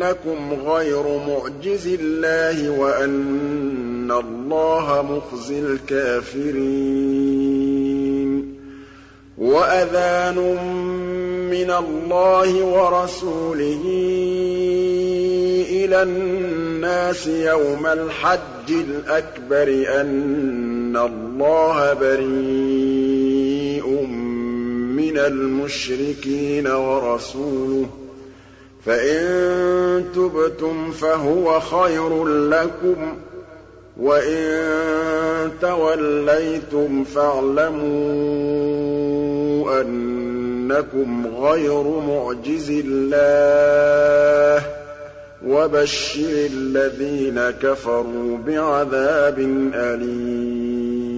أنكم غير معجز الله وأن الله مخزي الكافرين. وأذان من الله ورسوله إلى الناس يوم الحج الأكبر أن الله بريء من المشركين ورسوله. فإن تبتم فهو خير لكم وإن توليتم فاعلموا أنكم غير معجز الله وبشر الذين كفروا بعذاب أليم.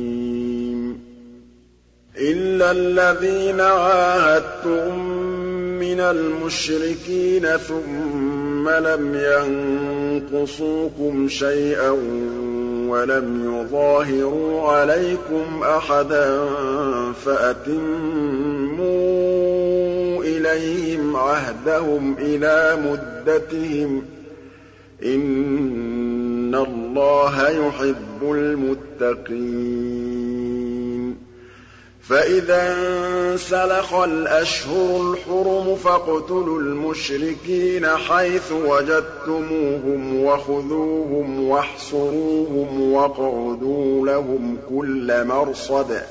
إلا الذين عاهدتم من المشركين ثم لم ينقصوكم شيئا وَلَمْ يُظَاهِرُوا عَلَيْكُمْ أَحَدًا فَأَتِمُّوا إِلَيْهِمْ عَهْدَهُمْ إِلَىٰ مُدَّتِهِمْ ۚ إِنَّ اللَّهَ يُحِبُّ الْمُتَّقِينَ فَإِذَا انسَلَخَ الْأَشْهُرُ الْحُرُمُ فَاقْتُلُوا الْمُشْرِكِينَ حَيْثُ وَجَدتُّمُوهُمْ وَخُذُوهُمْ وَاحْصُرُوهُمْ وَاقْعُدُوا لَهُمْ كُلَّ مَرْصَدٍ ۚ.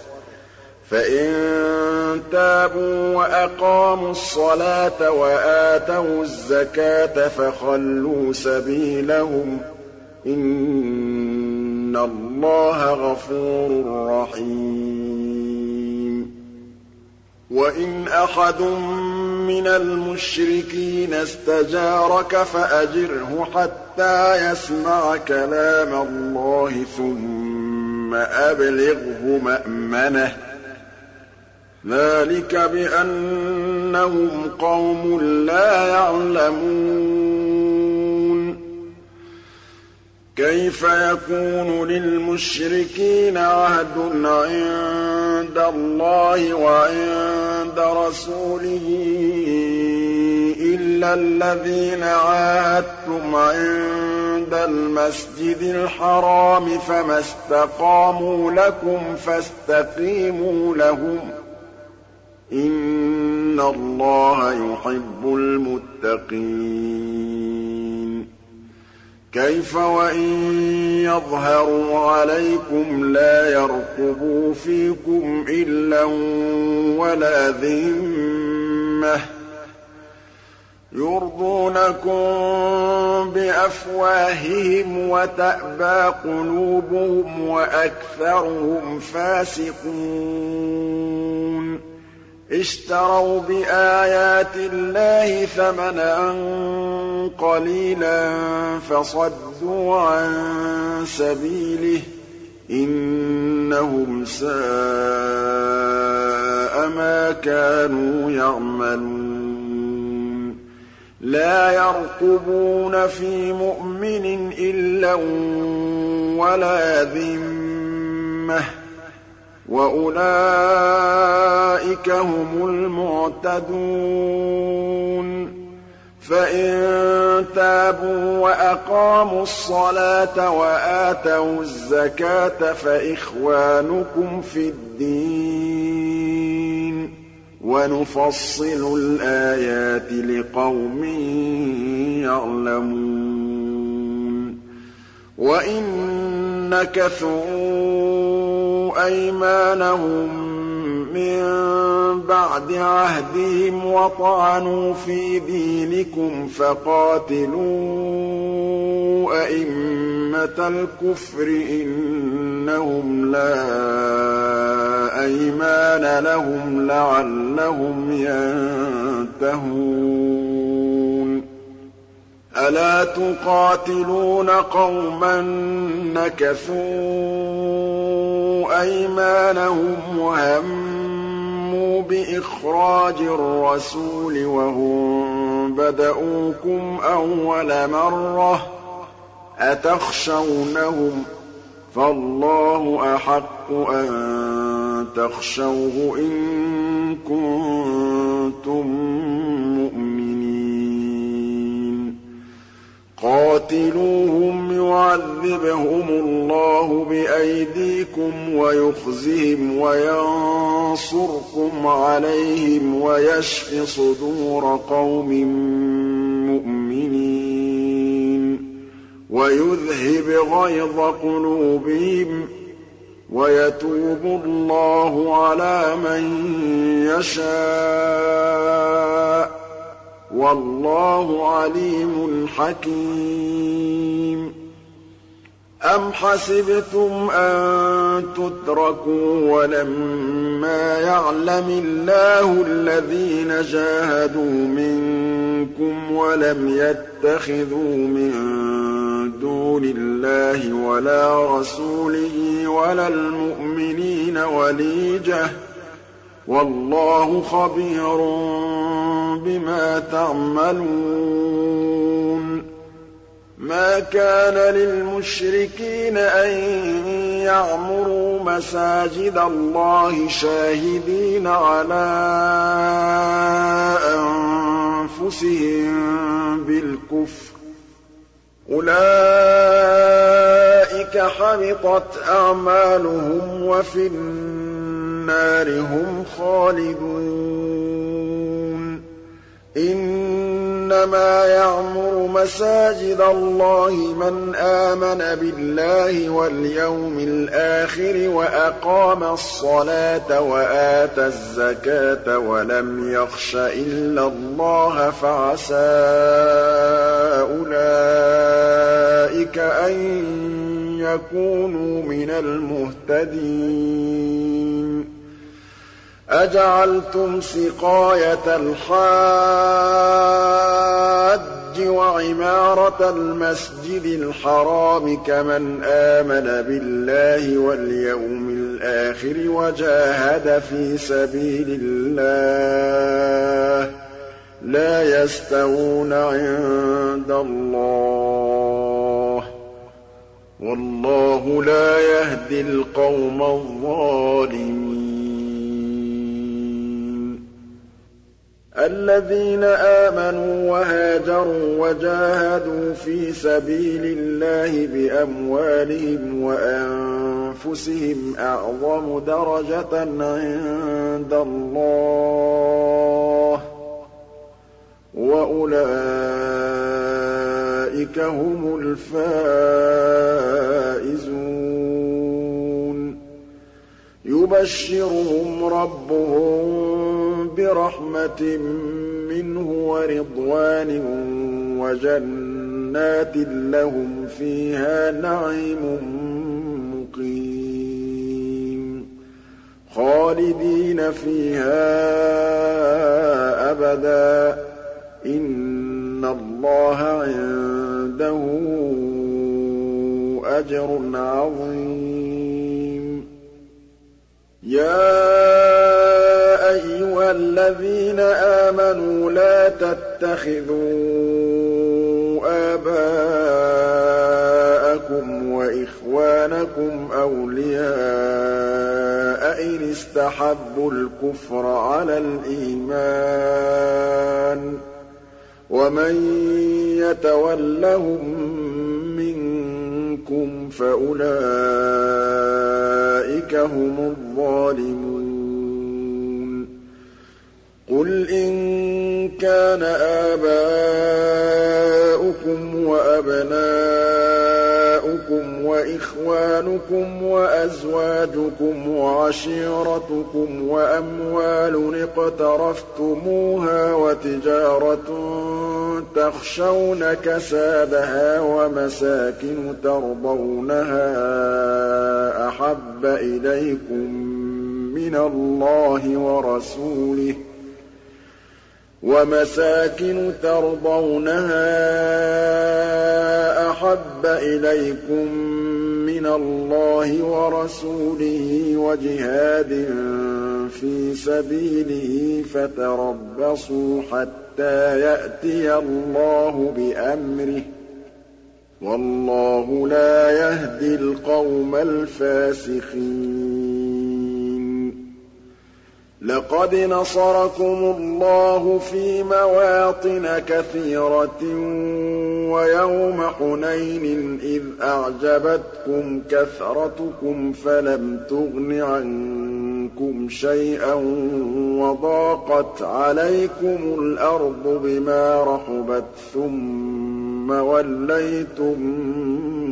فَإِن تَابُوا وَأَقَامُوا الصَّلَاةَ وَآتَوُا الزَّكَاةَ فَخَلُّوا سَبِيلَهُمْ ۚ. إِنَّ اللَّهَ غَفُورٌ رَّحِيمٌ. وَإِنْ أَحَدٌ مِّنَ الْمُشْرِكِينَ اسْتَجَارَكَ فَأَجِرْهُ حَتَّىٰ يَسْمَعَ كَلَامَ اللَّهِ ثُمَّ أَبْلِغْهُ مَأْمَنَهُ ۚ ذَٰلِكَ بِأَنَّهُمْ قَوْمٌ لَّا يَعْلَمُونَ كَيْفَ يَكُونُ لِلْمُشْرِكِينَ عَهْدٌ عِندَ اللَّهِ وَعِندَ رَسُولِهِ إِلَّا الَّذِينَ عَاهَدتُّمْ عِندَ الْمَسْجِدِ الْحَرَامِ فَمَا اسْتَقَامُوا لَكُمْ فَاسْتَقِيمُوا لَهُمْ ۚ إِنَّ اللَّهَ يُحِبُّ الْمُتَّقِينَ كَيْفَ وَإِن يَظْهَرُوا عَلَيْكُمْ لَا يَرْقُبُوا فِيكُمْ إِلًّا وَلَا ذِمَّةً ۚ يُرْضُونَكُم بِأَفْوَاهِهِمْ وَتَأْبَىٰ قُلُوبُهُمْ وَأَكْثَرُهُمْ فَاسِقُونَ اشْتَرَوْا بِآيَاتِ اللَّهِ ثَمَنًا قَلِيلًا فَصَدُّوا عَن سَبِيلِهِ ۚ إِنَّهُمْ سَاءَ مَا كَانُوا يَعْمَلُونَ. لَا يَرْقُبُونَ فِي مُؤْمِنٍ إِلًّا وَلَا ذِمَّةً ۚ. وَأُولَٰئِكَ هُمُ الْمُعْتَدُونَ فَإِن تَابُوا وَأَقَامُوا الصَّلَاةَ وَآتَوُا الزَّكَاةَ فَإِخْوَانُكُمْ فِي الدِّينِ ۗ وَنُفَصِّلُ الْآيَاتِ لِقَوْمٍ يَعْلَمُونَ وَإِن نَّكَثُوا أَيْمَانَهُم مِّن بَعْدِ عَهْدِهِمْ وَطَعَنُوا فِي دِينِكُمْ فَقَاتِلُوا أَئِمَّةَ الْكُفْرِ إِنَّهُمْ لَا أَيْمَانَ لَهُمْ لَعَلَّهُمْ يَنتَهُونَ ولا تقاتلون قوما نكثوا أيمانهم وهموا بإخراج الرسول وهم بدؤوكم أول مرة أتخشونهم فالله أحق أن تخشوه إن كنتم مؤمنين قاتلوهم يعذبهم الله بأيديكم ويخزهم وينصركم عليهم ويشف صدور قوم مؤمنين ويذهب غيظ قلوبهم ويتوب الله على من يشاء والله عليم حكيم. أم حسبتم أن تتركوا ولما يعلم الله الذين جاهدوا منكم ولم يتخذوا من دون الله ولا رسوله ولا المؤمنين وليجة والله خبير بما تعملون. ما كان للمشركين أن يعمروا مساجد الله شاهدين على أنفسهم بالكفر. أولئك حبطت أعمالهم وفي النار هم خالدون. إنما يعمر مساجد الله من آمن بالله واليوم الآخر وأقام الصلاة وآتى الزكاة ولم يخش إلا الله فعسى أولئك أن يكونوا من المهتدين. أجعلتم سقاية الحاج وعمارة المسجد الحرام كمن آمن بالله واليوم الآخر وجاهد في سبيل الله لا يستوون عند الله. والله لا يهدي القوم الظالمين. الذين آمنوا وهاجروا وجاهدوا في سبيل الله بأموالهم وأنفسهم أعظم درجة عند الله. وأولئك هم الفائزون. يبشرهم ربهم برحمة منه ورضوان وجنات لهم فيها نعيم مقيم. خالدين فيها أبدا. إن الله عنده أجر عظيم. يا أيها الذين آمنوا لا تتخذوا آباءكم وإخوانكم أولياء إن استحبوا الكفر على الإيمان ومن يتولهم منكم فأولئك هم الظالمون. قل إن كان آباؤكم وأبناؤكم وإخوانكم وأزواجكم وعشيرتكم وأموال اقترفتموها وتجارة تخشون كسادها ومساكن ترضونها أحب إليكم من الله ورسوله وَمَسَاكِنُ تَرْضَوْنَهَا أَحَبَّ إِلَيْكُم مِّنَ اللَّهِ وَرَسُولِهِ وَجِهَادٍ فِي سَبِيلِهِ فَتَرَبَّصُوا حَتَّىٰ يَأْتِيَ اللَّهُ بِأَمْرِهِ ۗ. وَاللَّهُ لَا يَهْدِي الْقَوْمَ الْفَاسِقِينَ. لَقَدْ نَصَرَكُمُ اللَّهُ فِي مَوَاطِنَ كَثِيرَةٍ وَيَوْمَ حُنَيْنٍ إِذْ أَعْجَبَتْكُمْ كَثْرَتُكُمْ فَلَمْ تُغْنِ عَنكُمْ شَيْئًا وَضَاقَتْ عَلَيْكُمُ الْأَرْضُ بِمَا رَحُبَتْ ثُمَّ وَلَّيْتُم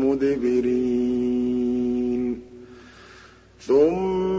مُّدْبِرِينَ ثُمَّ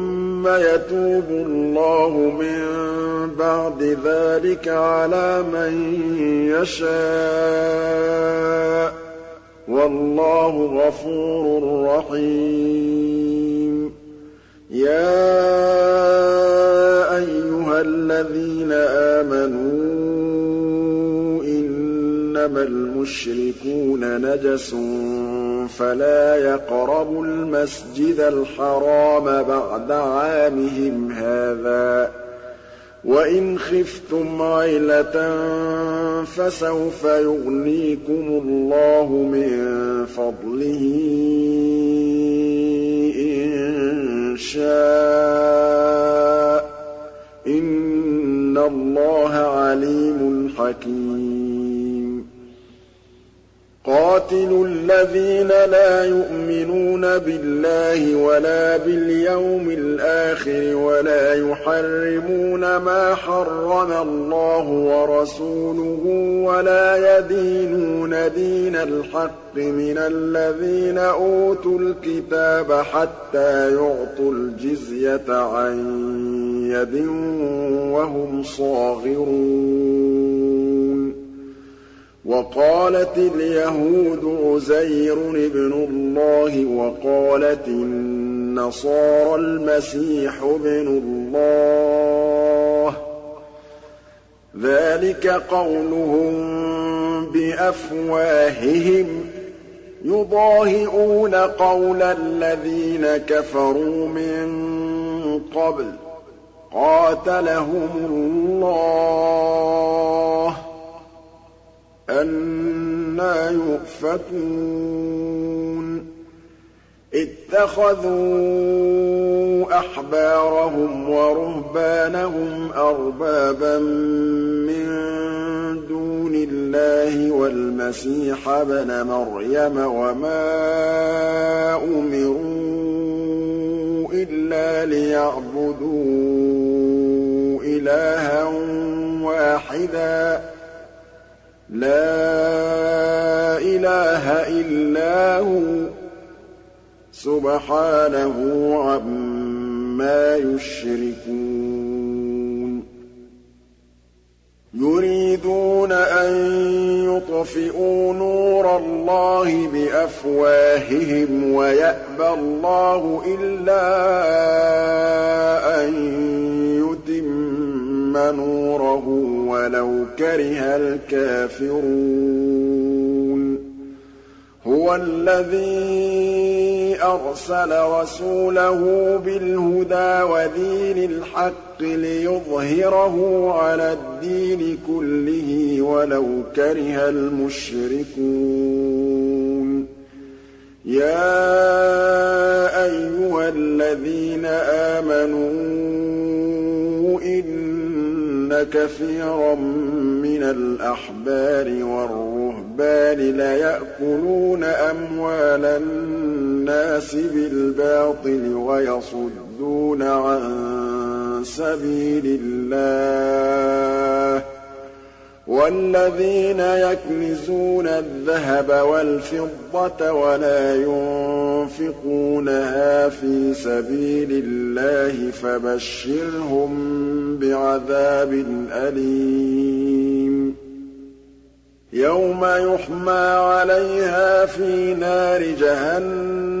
ثُمَّ يَتُوبُ اللَّهُ مِن بَعْدِ ذَٰلِكَ عَلَىٰ مَن يَشَاءُ ۗ. وَاللَّهُ غَفُورٌ رَّحِيمٌ. يَا أَيُّهَا الَّذِينَ آمَنُوا إِنَّمَا الْمُشْرِكُونَ نَجَسٌ فَلَا يَقْرَبُوا الْمَسْجِدَ الْحَرَامَ بَعْدَ عَامِهِمْ هَٰذَا. وَإِنْ خِفْتُمْ عَيْلَةً فَسَوْفَ يُغْنِيكُمُ اللَّهُ مِن فَضْلِهِ إِن شَاءَ ۚ. إِنَّ اللَّهَ عَلِيمٌ حَكِيمٌ. قَاتِلُوا الَّذِينَ لَا يُؤْمِنُونَ بِاللَّهِ وَلَا بِالْيَوْمِ الْآخِرِ وَلَا يُحَرِّمُونَ مَا حَرَّمَ اللَّهُ وَرَسُولُهُ وَلَا يَدِينُونَ دِينَ الْحَقِّ مِنَ الَّذِينَ أُوتُوا الْكِتَابَ حَتَّىٰ يُعْطُوا الْجِزْيَةَ عَن يَدٍ وَهُمْ صَاغِرُونَ. وَقَالَتِ الْيَهُودُ عُزَيْرٌ ابْنُ اللَّهِ وَقَالَتِ النَّصَارَى الْمَسِيحُ ابْنُ اللَّهِ ۖ. ذَٰلِكَ قَوْلُهُم بِأَفْوَاهِهِمْ ۖ. يُضَاهِئُونَ قَوْلَ الَّذِينَ كَفَرُوا مِن قَبْلُ ۚ. قَاتَلَهُمُ اللَّهُ ۖ. أَنَّىٰ يُؤْفَكُونَ اتَّخَذُوا أَحْبَارَهُمْ وَرُهْبَانَهُمْ أَرْبَابًا مِّن دُونِ اللَّهِ وَالْمَسِيحَ ابْنَ مَرْيَمَ وَمَا أُمِرُوا إِلَّا لِيَعْبُدُوا إِلَٰهًا وَاحِدًا لَا إِلَٰهَ إِلَّا هُوَ ۚ سُبْحَانَهُ عَمَّا يُشْرِكُونَ. يُرِيدُونَ أَن يُطْفِئُوا نُورَ اللَّهِ بِأَفْوَاهِهِمْ وَيَأْبَى اللَّهُ إِلَّا أَن يُتِمَّ نُورَهُ وَلَوْ كَرِهَ الْكَافِرُونَ. هُوَ الَّذِي أَرْسَلَ رَسُولَهُ بِالْهُدَىٰ وَدِينِ الْحَقِّ لِيُظْهِرَهُ عَلَى الدِّينِ كُلِّهِ وَلَوْ كَرِهَ الْمُشْرِكُونَ. يَا أَيُّهَا الَّذِينَ آمَنُوا إِنَّ كَثِيرًا مِّنَ الْأَحْبَارِ وَالرُّهْبَانِ لَيَأْكُلُونَ أَمْوَالَ النَّاسِ بِالْبَاطِلِ وَيَصُدُّونَ عَن سَبِيلِ اللَّهِ وَالَّذِينَ يَكْنِزُونَ الذَّهَبَ وَالْفِضَّةَ وَلَا يُنفِقُونَهَا فِي سَبِيلِ اللَّهِ فَبَشِّرْهُم بِعَذَابٍ أَلِيمٍ. يَوْمَ يُحْمَىٰ عَلَيْهَا فِي نَارِ جَهَنَّمَ.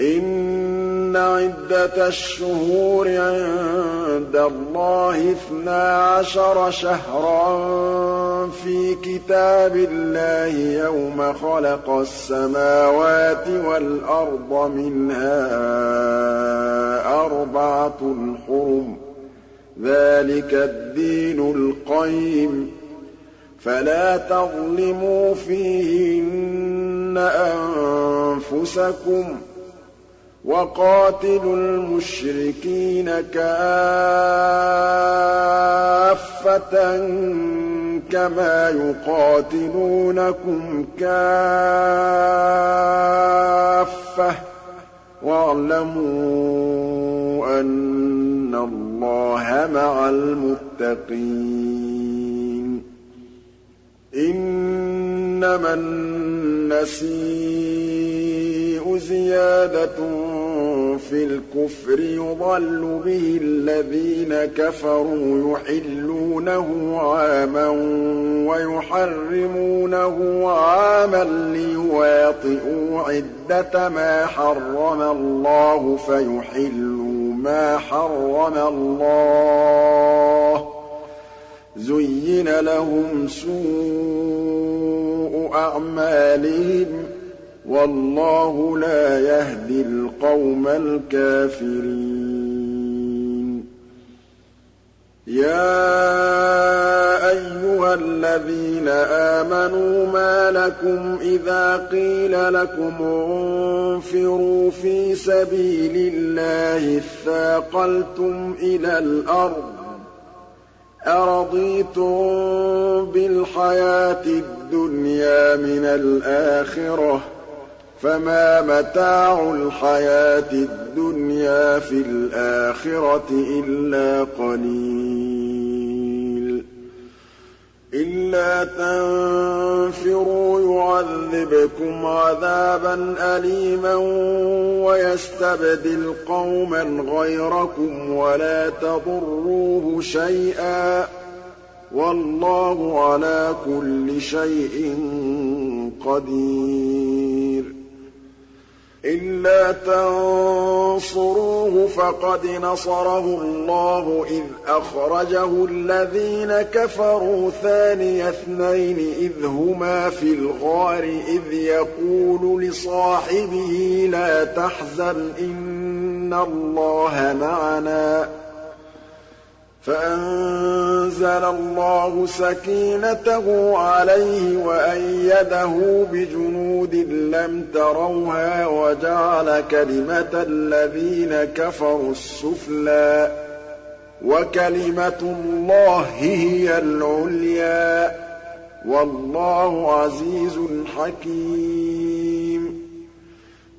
إِنَّ عِدَّةَ الشُّهُورِ عِندَ اللَّهِ اثْنَا عَشَرَ شَهْرًا فِي كِتَابِ اللَّهِ يَوْمَ خَلَقَ السَّمَاوَاتِ وَالْأَرْضَ مِنْهَا أَرْبَعَةٌ حُرُمٌ ۚ ذَٰلِكَ الدِّينُ الْقَيِّمُ ۚ. فَلَا تَظْلِمُوا فِيهِنَّ أَنفُسَكُمْ ۚ. وَقَاتِلُوا الْمُشْرِكِينَ كَافَّةً كَمَا يُقَاتِلُونَكُمْ كَافَّةً ۚ وَاعْلَمُوا أَنَّ اللَّهَ مَعَ الْمُتَّقِينَ إِنَّمَا النَّسِيءُ زِيَادَةٌ فِي الْكُفْرِ يُضَلُّ بِهِ الَّذِينَ كَفَرُوا يُحِلُّونَهُ عَامًا وَيُحَرِّمُونَهُ عَامًا لِّيُوَاطِئُوا عِدَّةَ مَا حَرَّمَ اللَّهُ فَيُحِلُّوا مَا حَرَّمَ اللَّهُ ۚ زُيِّنَ لَهُمْ سُوءُ أَعْمَالِهِمْ وَاللَّهُ لَا يَهْدِي الْقَوْمَ الْكَافِرِينَ. يَا أَيُّهَا الَّذِينَ آمَنُوا مَا لَكُمْ إِذَا قِيلَ لَكُمُ انفِرُوا فِي سَبِيلِ اللَّهِ اثَّاقَلْتُمْ إِلَى الْأَرْضِ أَرَضِيتُم بِالْحَيَاةِ الدُّنْيَا مِنَ الْآخِرَةِ فَمَا مَتَاعُ الْحَيَاةِ الدُّنْيَا فِي الْآخِرَةِ إِلَّا قَلِيلٌ إِلَّا تَنفِرُوا يُعَذِّبْكُمْ عَذَابًا أَلِيمًا وَيَسْتَبْدِلْ قَوْمًا غَيْرَكُمْ وَلَا تَضُرُّوهُ شَيْئًا ۗ وَاللَّهُ عَلَىٰ كُلِّ شَيْءٍ قَدِيرٌ إِلَّا تَنصُرُوهُ فَقَدْ نَصَرَهُ اللَّهُ إِذْ أَخْرَجَهُ الَّذِينَ كَفَرُوا ثَانِيَ اثْنَيْنِ إِذْ هُمَا فِي الْغَارِ إِذْ يَقُولُ لِصَاحِبِهِ لَا تَحْزَنْ إِنَّ اللَّهَ مَعَنَا فَأَنزَلَ اللَّهُ سَكِينَتَهُ عَلَيْهِ وَأَيَّدَهُ بِجُنُودٍ لَّمْ تَرَوْهَا وَجَعَلَ كَلِمَةَ الَّذِينَ كَفَرُوا السُّفْلَىٰ ۗ وَكَلِمَةُ اللَّهِ هِيَ الْعُلْيَا ۗ وَاللَّهُ عَزِيزٌ حَكِيمٌ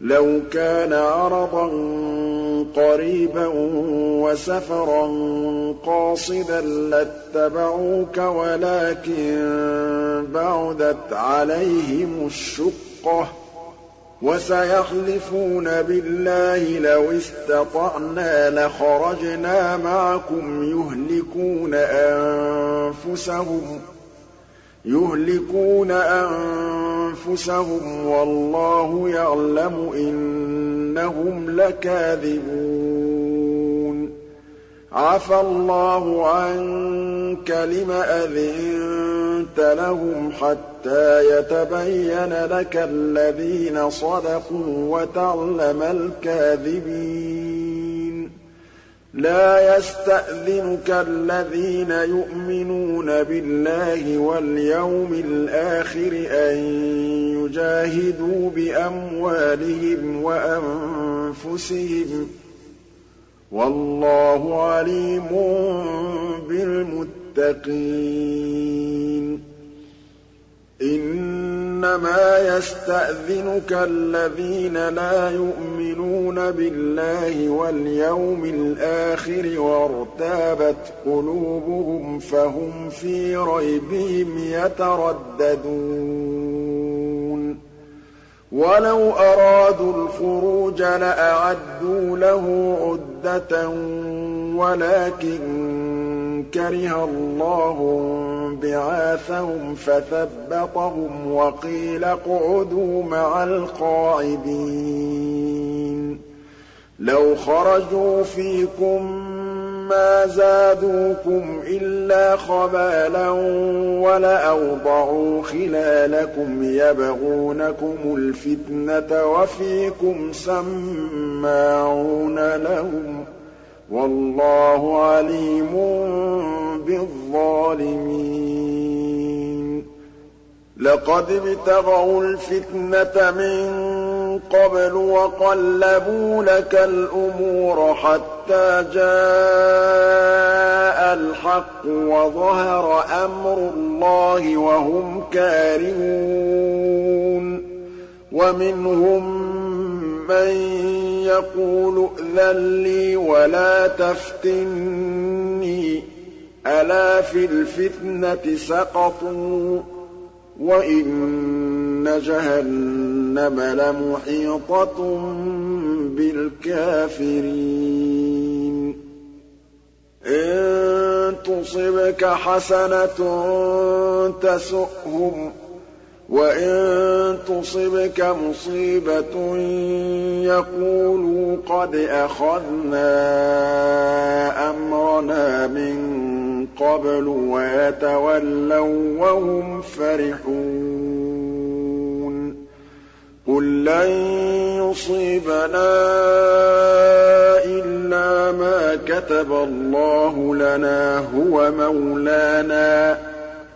لَوْ كَانَ عَرَضًا قَرِيبًا وَسَفَرًا قَاصِدًا لَّاتَّبَعُوكَ وَلَٰكِن بَعُدَتْ عَلَيْهِمُ الشُّقَّةُ ۚ وَسَيَحْلِفُونَ بِاللَّهِ لَوِ اسْتَطَعْنَا لَخَرَجْنَا مَعَكُمْ يُهْلِكُونَ أَنفُسَهُمْ. يُهْلِكُونَ أَنفُسَهُمْ وَاللَّهُ يَعْلَمُ إِنَّهُمْ لَكَاذِبُونَ. عَفَا اللَّهُ عَنكَ لِمَ أَذِنتَ لَهُمْ حَتَّىٰ يَتَبَيَّنَ لَكَ الَّذِينَ صَدَقُوا وَتَعْلَمَ الْكَاذِبِينَ. لَا يَسْتَأْذِنُكَ الَّذِينَ يُؤْمِنُونَ بِاللَّهِ وَالْيَوْمِ الْآخِرِ أَن يُجَاهِدُوا بِأَمْوَالِهِمْ وَأَنفُسِهِمْ ۗ وَاللَّهُ عَلِيمٌ بِالْمُتَّقِينَ. إِنَّمَا يَسْتَأْذِنُكَ الَّذِينَ لَا يُؤْمِنُونَ بِاللَّهِ وَالْيَوْمِ الْآخِرِ وَارْتَابَتْ قُلُوبُهُمْ فَهُمْ فِي رَيْبِهِمْ يَتَرَدَّدُونَ. وَلَوْ أَرَادُوا الْخُرُوجَ لَأَعَدُّوا لَهُ عُدَّةً وَلَٰكِن كَرِهَ اللَّهُ بِعَاثَهُمْ فَثَبَّطَهُمْ وَقِيلَ اقْعُدُوا مَعَ الْقَاعِدِينَ. لَوْ خَرَجُوا فِيكُم مَّا زَادُوكُمْ إِلَّا خَبَالًا وَلَأَوْضَعُوا خِلَالَكُمْ يَبْغُونَكُمُ الْفِتْنَةَ وَفِيكُمْ سَمَّاعُونَ لَهُمْ ۗ وَاللَّهُ عَلِيمٌ بِالظَّالِمِينَ. لَقَدِ ابْتَغَوُا الْفِتْنَةَ مِن قَبْلُ وَقَلَّبُوا لَكَ الْأُمُورَ حَتَّىٰ جَاءَ الْحَقُّ وَظَهَرَ أَمْرُ اللَّهِ وَهُمْ كَارِهُونَ. وَمِنْهُم مَّن يَقُولُ ائْذَن لِّي وَلَا تَفْتِنِّي ۚ أَلَا فِي الْفِتْنَةِ سَقَطُوا وَإِنَّ جَهَنَّمَ لَمُحِيطَةٌ بِالْكَافِرِينَ. إِن تُصِبْكَ حَسَنَةٌ تَسُؤْهُمْ وَإِن تُصِبْكَ مُصِيبَةٌ يَقُولُوا قَدْ أَخَذْنَا أَمْرَنَا مِن قَبْلُ وَيَتَوَلَّوا وَّهُمْ فَرِحُونَ قُل لَّن يُصِيبَنَا إِلَّا مَا كَتَبَ اللَّهُ لَنَا هُوَ مَوْلَانَا ۚ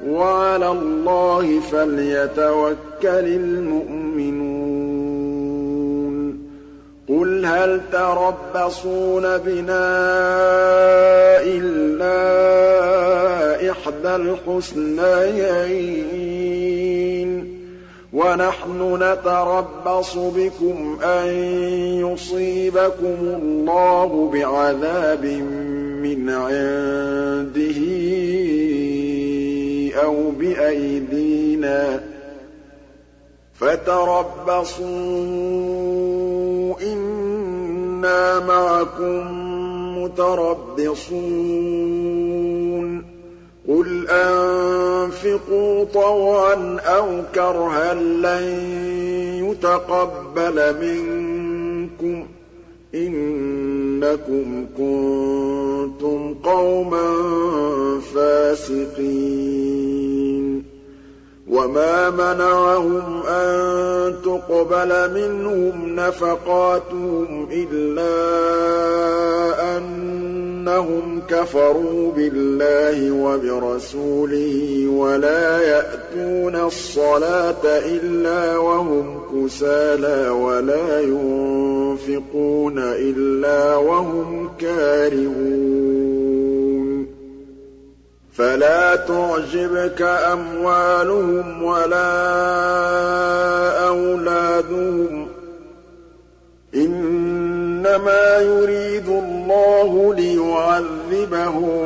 وَعَلَى اللَّهِ فَلْيَتَوَكَّلِ الْمُؤْمِنُونَ. قُلْ هَلْ تَرَبَّصُونَ بِنَا إِلَّا إِحْدَى الْحُسْنَيَيْنِ ۖ؟ وَنَحْنُ نَتَرَبَّصُ بِكُمْ أَن يُصِيبَكُمُ اللَّهُ بِعَذَابٍ مِّنْ عِندِهِ. أَوْ بِأَيْدِينَا ۖ فَتَرَبَّصُوا إِنَّا مَعَكُم مُّتَرَبِّصُونَ قُلْ أَنفِقُوا طَوْعًا أَوْ كَرْهًا لَّن يُتَقَبَّلَ مِنكُمْ ۖ إِنَّكُمْ كُنتُمْ قَوْمًا فَاسِقِينَ. وَمَا مَنَعَهُمْ أَن تُقْبَلَ مِنْهُمْ نَفَقَاتُهُمْ إِلَّا أَنَّهُمْ كَفَرُوا بِاللَّهِ وَبِرَسُولِهِ وَلَا يَأْتُونَ الصَّلَاةَ إِلَّا وَهُمْ كُسَالَىٰ وَلَا يُنفِقُونَ إِلَّا وَهُمْ كَارِهُونَ. فَلَا تُعْجِبْكَ أَمْوَالُهُمْ وَلَا أَوْلَادُهُمْ ۚ. إِنَّمَا يُرِيدُ اللَّهُ لِيُعَذِّبَهُم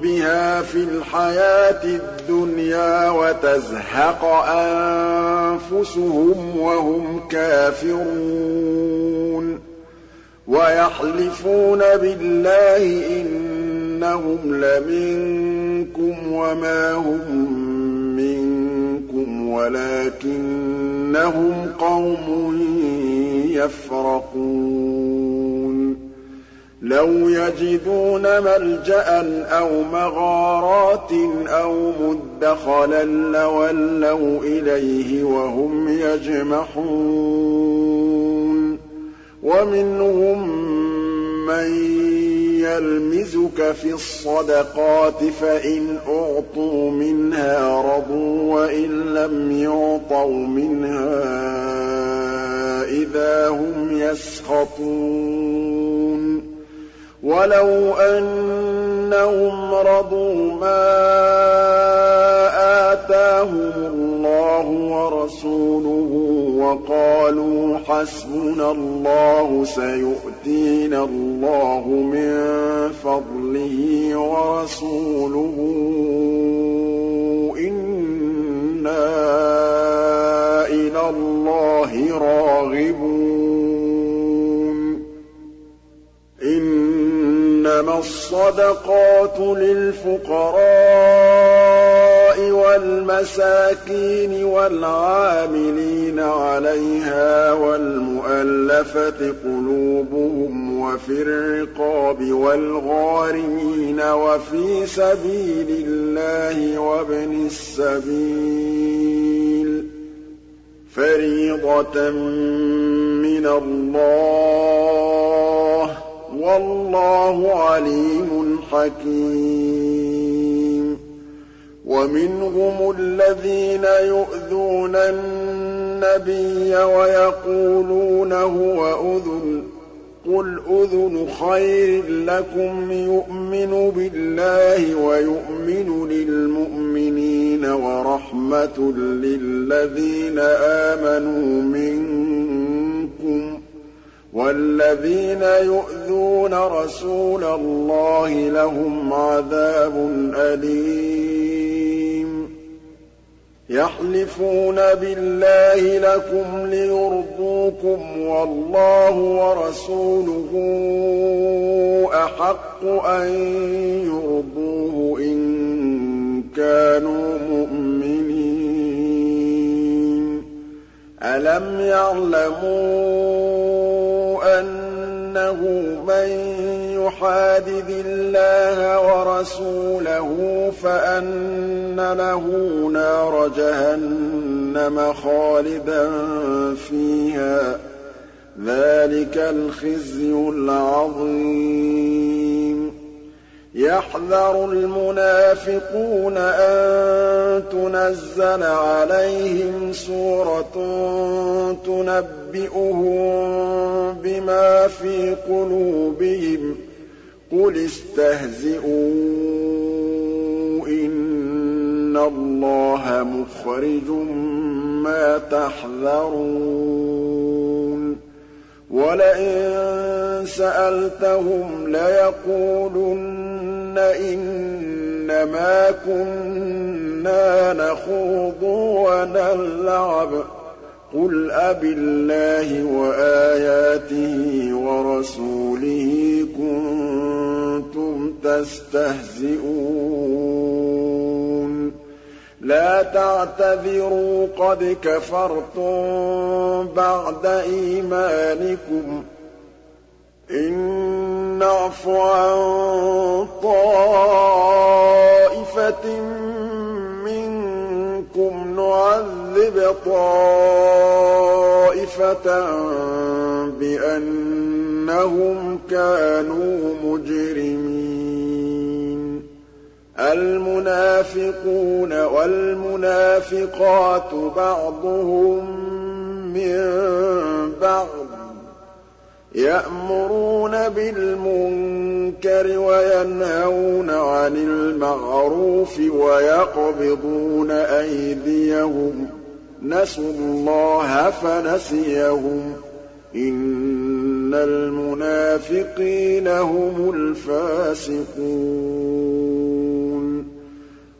بِهَا فِي الْحَيَاةِ الدُّنْيَا وَتَزْهَقَ أَنفُسُهُمْ وَهُمْ كَافِرُونَ وَيَحْلِفُونَ بِاللَّهِ إِنَّ إِنَّهُمْ لَمِنكُمْ وَمَا هُم مِّنكُمْ وَلَٰكِنَّهُمْ قَوْمٌ يَفْرَقُونَ. لَوْ يَجِدُونَ مَلْجَأً أَوْ مَغَارَاتٍ أَوْ مُدَّخَلًا لَّوَلَّوْا إِلَيْهِ وَهُمْ يَجْمَحُونَ. وَمِنْهُم مَّن يَلْمِزُكَ فِي الصَّدَقَاتِ فَإِنْ أُعْطُوا مِنْهَا رَضُوا وَإِن لَّمْ يُعْطَوْا مِنْهَا إِذَا هُمْ يَسْخَطُونَ. وَلَوْ أَنَّهُمْ رَضُوا مَا آتَاهُمُ اللَّهُ وَرَسُولُهُ وَقَالُوا حَسْبُنَا اللَّهُ سَيُؤْتِينَا اللَّهُ مِن فَضْلِهِ وَرَسُولُهُ. إِنَّا إِلَى اللَّهِ رَاغِبُونَ. إِنَّمَا الصَّدَقَاتُ لِلْفُقَرَاءِ. وَالْمَسَاكِينِ وَالْعَامِلِينَ عَلَيْهَا وَالْمُؤَلَّفَةِ قُلُوبُهُمْ وَفِي الرِّقَابِ وَالْغَارِمِينَ وَفِي سَبِيلِ اللَّهِ وَابْنِ السَّبِيلِ ۖ فَرِيضَةً مِّنَ اللَّهِ ۗ وَاللَّهُ عَلِيمٌ حَكِيمٌ وَمِنْهُمُ الَّذِينَ يُؤْذُونَ النَّبِيَّ وَيَقُولُونَ هُوَ أُذُنٌ ۚ. قُلْ أُذُنُ خَيْرٍ لَّكُمْ يُؤْمِنُ بِاللَّهِ وَيُؤْمِنُ لِلْمُؤْمِنِينَ وَرَحْمَةٌ لِّلَّذِينَ آمَنُوا مِنكُمْ ۚ وَالَّذِينَ يُؤْذُونَ رَسُولَ اللَّهِ لَهُمْ عَذَابٌ أَلِيمٌ. يَحْلِفُونَ بِاللَّهِ لَكُمْ لِيُرْضُوكُمْ وَاللَّهُ وَرَسُولُهُ أَحَقُّ أَن يُرْضُوهُ إِن كَانُوا مُؤْمِنِينَ. أَلَمْ يَعْلَمُوا أَنَّهُ مَن يُحَادِدِ اللَّهَ وَرَسُولَهُ فَأَنَّ لَهُ نَارَ جَهَنَّمَ خَالِدًا فِيهَا ۚ ذَٰلِكَ الْخِزْيُ الْعَظِيمُ. يَحْذَرُ الْمُنَافِقُونَ أَن تُنَزَّلَ عَلَيْهِمْ سُورَةٌ تُنَبِّئُهُم بِمَا فِي قُلُوبِهِمْ ۚ قُلِ اسْتَهْزِئُوا إِنَّ اللَّهَ مُخْرِجٌ مَّا تَحْذَرُونَ وَلَئِن سَأَلْتَهُمْ لَيَقُولُنَّ إِنَّمَا كُنَّا نَخُوضُ وَنَلْعَبُ ۚ قُلْ أَبِاللَّهِ وَآيَاتِهِ وَرَسُولِهِ كُنتُمْ تَسْتَهْزِئُونَ لَا تَعْتَذِرُوا قَدْ كَفَرْتُم بَعْدَ إِيمَانِكُمْ ۚ إِن نَّعْفُ عَن طَائِفَةٍ مِّنكُمْ نُعَذِّبْ طَائِفَةً بِأَنَّهُمْ كَانُوا مُجْرِمِينَ الْمُنَافِقُونَ وَالْمُنَافِقَاتُ بَعْضُهُم مِّن بَعْضٍ ۚ يَأْمُرُونَ بِالْمُنكَرِ وَيَنْهَوْنَ عَنِ الْمَعْرُوفِ وَيَقْبِضُونَ أَيْدِيَهُمْ ۚ. نَسُوا اللَّهَ فَنَسِيَهُمْ ۗ. إِنَّ الْمُنَافِقِينَ هُمُ الْفَاسِقُونَ.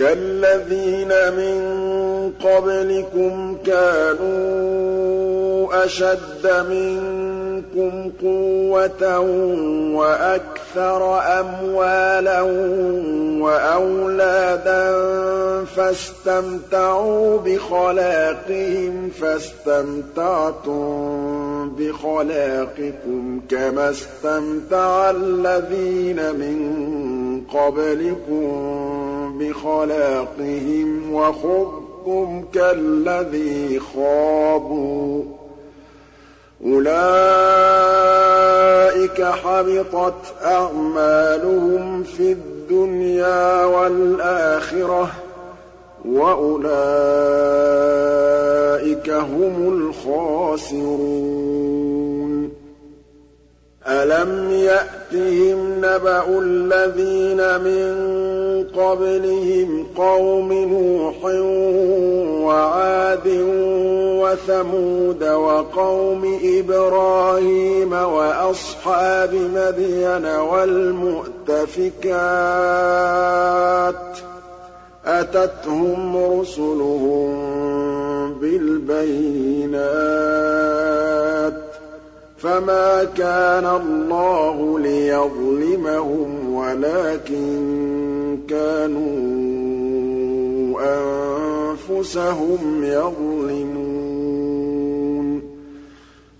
كَالَّذِينَ مِن قَبْلِكُمْ كَانُوا أَشَدَّ مِنكُمْ قُوَّةً وَأَكْثَرَ أَمْوَالًا وَأَوْلَادًا فَاسْتَمْتَعُوا بِخَلَاقِهِمْ فَاسْتَمْتَعْتُم بِخَلَاقِكُمْ كَمَا اسْتَمْتَعَ الَّذِينَ مِن قَبْلِكُم بِخَلَاقِهِمْ وَخُضْتُمْ كَالَّذِي خَاضُوا ۚ أُولَٰئِكَ حَبِطَتْ أَعْمَالُهُمْ فِي الدُّنْيَا وَالْآخِرَةِ ۖ وَأُولَٰئِكَ هُمُ الْخَاسِرُونَ. أَلَمْ يَأْتِهِمْ نَبَأُ الَّذِينَ مِن قَبْلِهِمْ قَوْمِ نُوحٍ وَعَادٍ وَثَمُودَ وَقَوْمِ إِبْرَاهِيمَ وَأَصْحَابِ مَدْيَنَ وَالْمُؤْتَفِكَاتِ ۚ أَتَتْهُمْ رُسُلُهُم بِالْبَيِّنَاتِ فَمَا كَانَ اللَّهُ لِيَظْلِمَهُمْ وَلَٰكِن كَانُوا أَنفُسَهُمْ يَظْلِمُونَ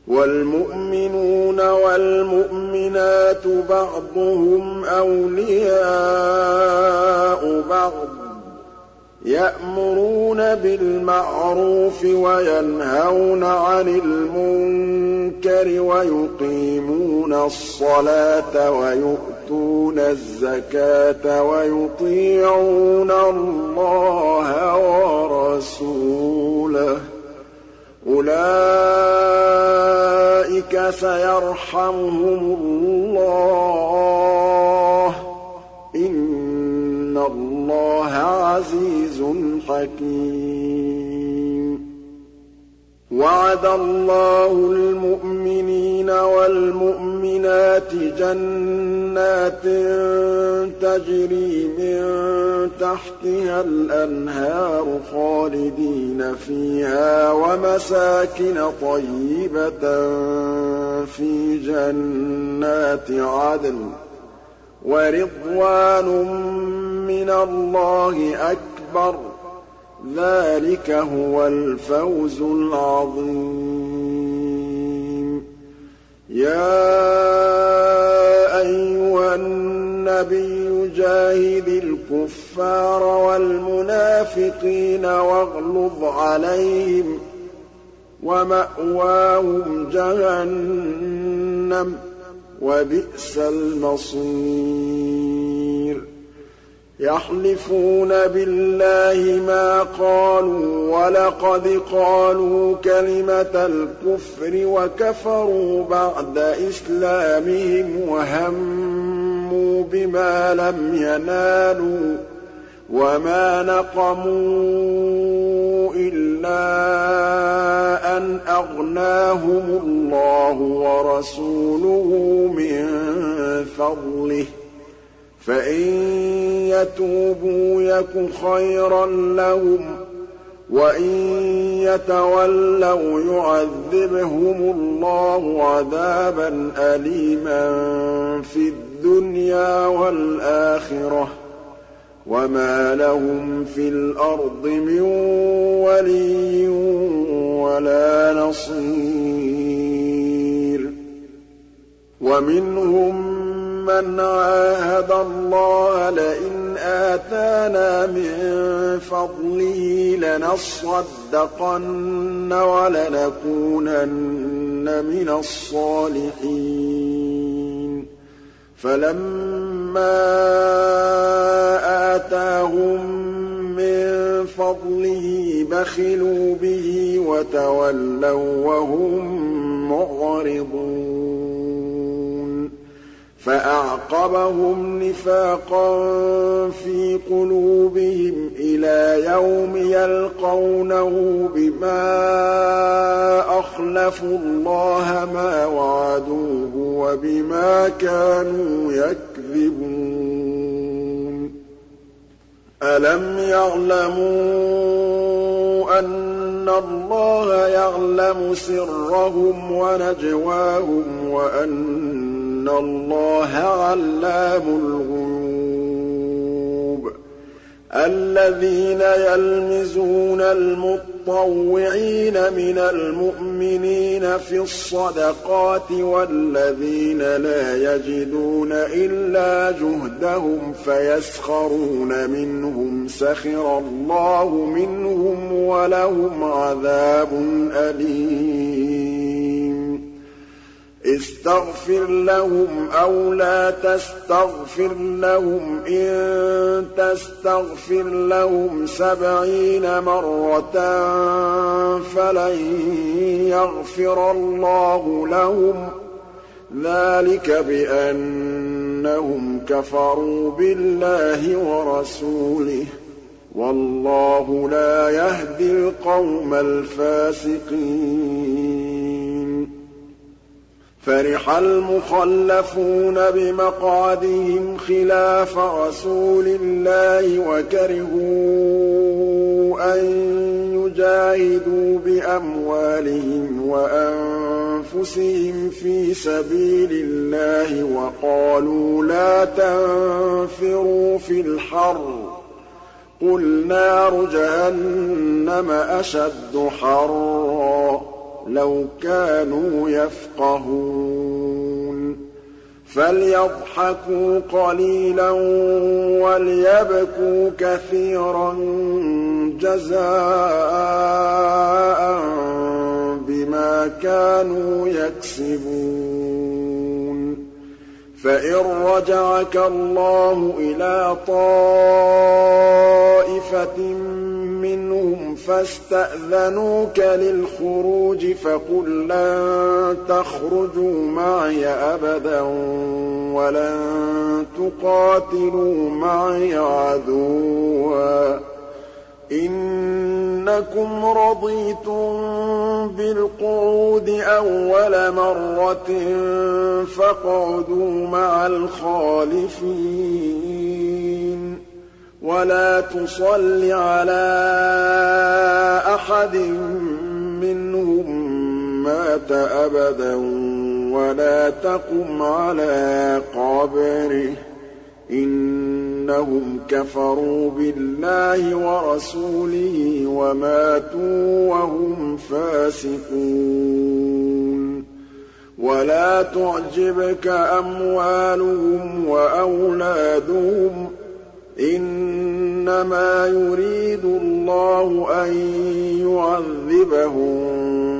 وَالْمُؤْمِنُونَ وَالْمُؤْمِنَاتُ بَعْضُهُمْ أَوْلِيَاءُ بَعْضٍ يَأْمُرُونَ بِالْمَعْرُوفِ وَيَنْهَوْنَ عَنِ الْمُنكَرِ وَيُقِيمُونَ الصَّلَاةَ وَيُؤْتُونَ الزَّكَاةَ وَيُطِيعُونَ اللَّهَ وَرَسُولَهُ ۚ. أُولَٰئِكَ سَيَرْحَمُهُمُ اللَّهُ ۗ. إِنَّ اللَّهَ عَزِيزٌ حَكِيمٌ. وَعَدَ اللَّهُ الْمُؤْمِنِينَ وَالْمُؤْمِنَاتِ جَنَّاتٍ تَجْرِي مِن تَحْتِهَا الْأَنْهَارُ خَالِدِينَ فِيهَا وَمَسَاكِنَ طَيِّبَةً فِي جَنَّاتِ عَدْنٍ وَرِضْوَانٌ مِّنَ اللَّهِ أَكْبَرُ ۚ. ذَٰلِكَ هُوَ الْفَوْزُ الْعَظِيمُ. يَا أَيُّهَا النَّبِيُّ جَاهِدِ الْكُفَّارَ وَالْمُنَافِقِينَ وَاغْلُظْ عَلَيْهِمْ ۚ وَمَأْوَاهُمْ جَهَنَّمُ ۖ وَبِئْسَ الْمَصِيرُ. يَحْلِفُونَ بِاللَّهِ مَا قَالُوا وَلَقَدْ قَالُوا كَلِمَةَ الْكُفْرِ وَكَفَرُوا بَعْدَ إِسْلَامِهِمْ وَهَمُّوا بِمَا لَمْ يَنَالُوا ۚ وَمَا نَقَمُوا إِلَّا أَنْ أَغْنَاهُمُ اللَّهُ وَرَسُولُهُ مِن فَضْلِهِ ۖ فَإِن يَتُوبُوا يَكُ خَيْرًا لَّهُمْ ۖ وَإِن يَتَوَلَّوْا يُعَذِّبْهُمُ اللَّهُ عَذَابًا أَلِيمًا فِي الدُّنْيَا وَالْآخِرَةِ ۚ وَمَا لَهُمْ فِي الْأَرْضِ مِن وَلِيٍّ وَلَا نَصِيرٍ وَمِنْهُم مَّنْ عَاهَدَ اللَّهَ لَئِنْ آتَانَا مِن فَضْلِهِ لَنَصَّدَّقَنَّ وَلَنَكُونَنَّ مِنَ الصَّالِحِينَ. فَلَمَّا آتَاهُم مِّن فَضْلِهِ بَخِلُوا بِهِ وَتَوَلَّوا وَّهُم مُّعْرِضُونَ. فَأَعْقَبَهُمْ نِفَاقًا فِي قُلُوبِهِمْ إِلَىٰ يَوْمِ يَلْقَوْنَهُ بِمَا أَخْلَفُوا اللَّهَ مَا وَعَدُوهُ وَبِمَا كَانُوا يَكْذِبُونَ. أَلَمْ يَعْلَمُوا أَنَّ اللَّهَ يَعْلَمُ سِرَّهُمْ وَنَجْوَاهُمْ وَأَنَّ اللَّهَ عَلَّامُ الْغُيُوبِ الَّذِينَ يَلْمِزُونَ الْمُطَّوِّعِينَ مِنَ الْمُؤْمِنِينَ فِي الصَّدَقَاتِ وَالَّذِينَ لَا يَجِدُونَ إِلَّا جُهْدَهُمْ فَيَسْخَرُونَ مِنْهُمْ سَخِرَ اللَّهُ مِنْهُمْ وَلَهُمْ عَذَابٌ أَلِيمٌ اسْتَغْفِرْ لَهُمْ أَوْ لَا تَسْتَغْفِرْ لَهُمْ. إِن تَسْتَغْفِرْ لَهُمْ سَبْعِينَ مَرَّةً فَلَن يَغْفِرَ اللَّهُ لَهُمْ ۚ. ذَٰلِكَ بِأَنَّهُمْ كَفَرُوا بِاللَّهِ وَرَسُولِهِ ۗ. وَاللَّهُ لَا يَهْدِي الْقَوْمَ الْفَاسِقِينَ. فَرِحَ الْمُخَلَّفُونَ بِمَقْعَدِهِمْ خِلَافَ رَسُولِ اللَّهِ وَكَرِهُوا أَن يُجَاهِدُوا بِأَمْوَالِهِمْ وَأَنفُسِهِمْ فِي سَبِيلِ اللَّهِ وَقَالُوا لَا تَنفِرُوا فِي الْحَرِّ ۗ قُلْ نَارُ جَهَنَّمَ أَشَدُّ حَرًّا لَّوْ كَانُوا يَفْقَهُونَ فَلْيَضْحَكُوا قَلِيلًا وَلْيَبْكُوا كَثِيرًا جَزَاءً بِمَا كَانُوا يَكْسِبُونَ فَإِن رَّجَعَكَ اللَّهُ إِلَىٰ طَائِفَةٍ مِّنْهُمْ فَاسْتَأْذَنُوكَ لِلْخُرُوجِ فَقُل لَّن تَخْرُجُوا مَعِيَ أَبَدًا وَلَن تُقَاتِلُوا مَعِيَ عَدُوًّا ۖ إِنَّكُمْ رَضِيتُم بِالْقُعُودِ أَوَّلَ مَرَّةٍ فَاقْعُدُوا مَعَ الْخَالِفِينَ وَلَا تُصَلِّ عَلَىٰ أَحَدٍ مِّنْهُم مَّاتَ أَبَدًا وَلَا تَقُمْ عَلَىٰ قَبْرِهِ ۖ إِنَّهُمْ كَفَرُوا بِاللَّهِ وَرَسُولِهِ وَمَاتُوا وَهُمْ فَاسِقُونَ. وَلَا تُعْجِبْكَ أَمْوَالُهُمْ وَأَوْلَادُهُمْ ۚ إِنَّمَا يُرِيدُ اللَّهُ أَن يُعَذِّبَهُم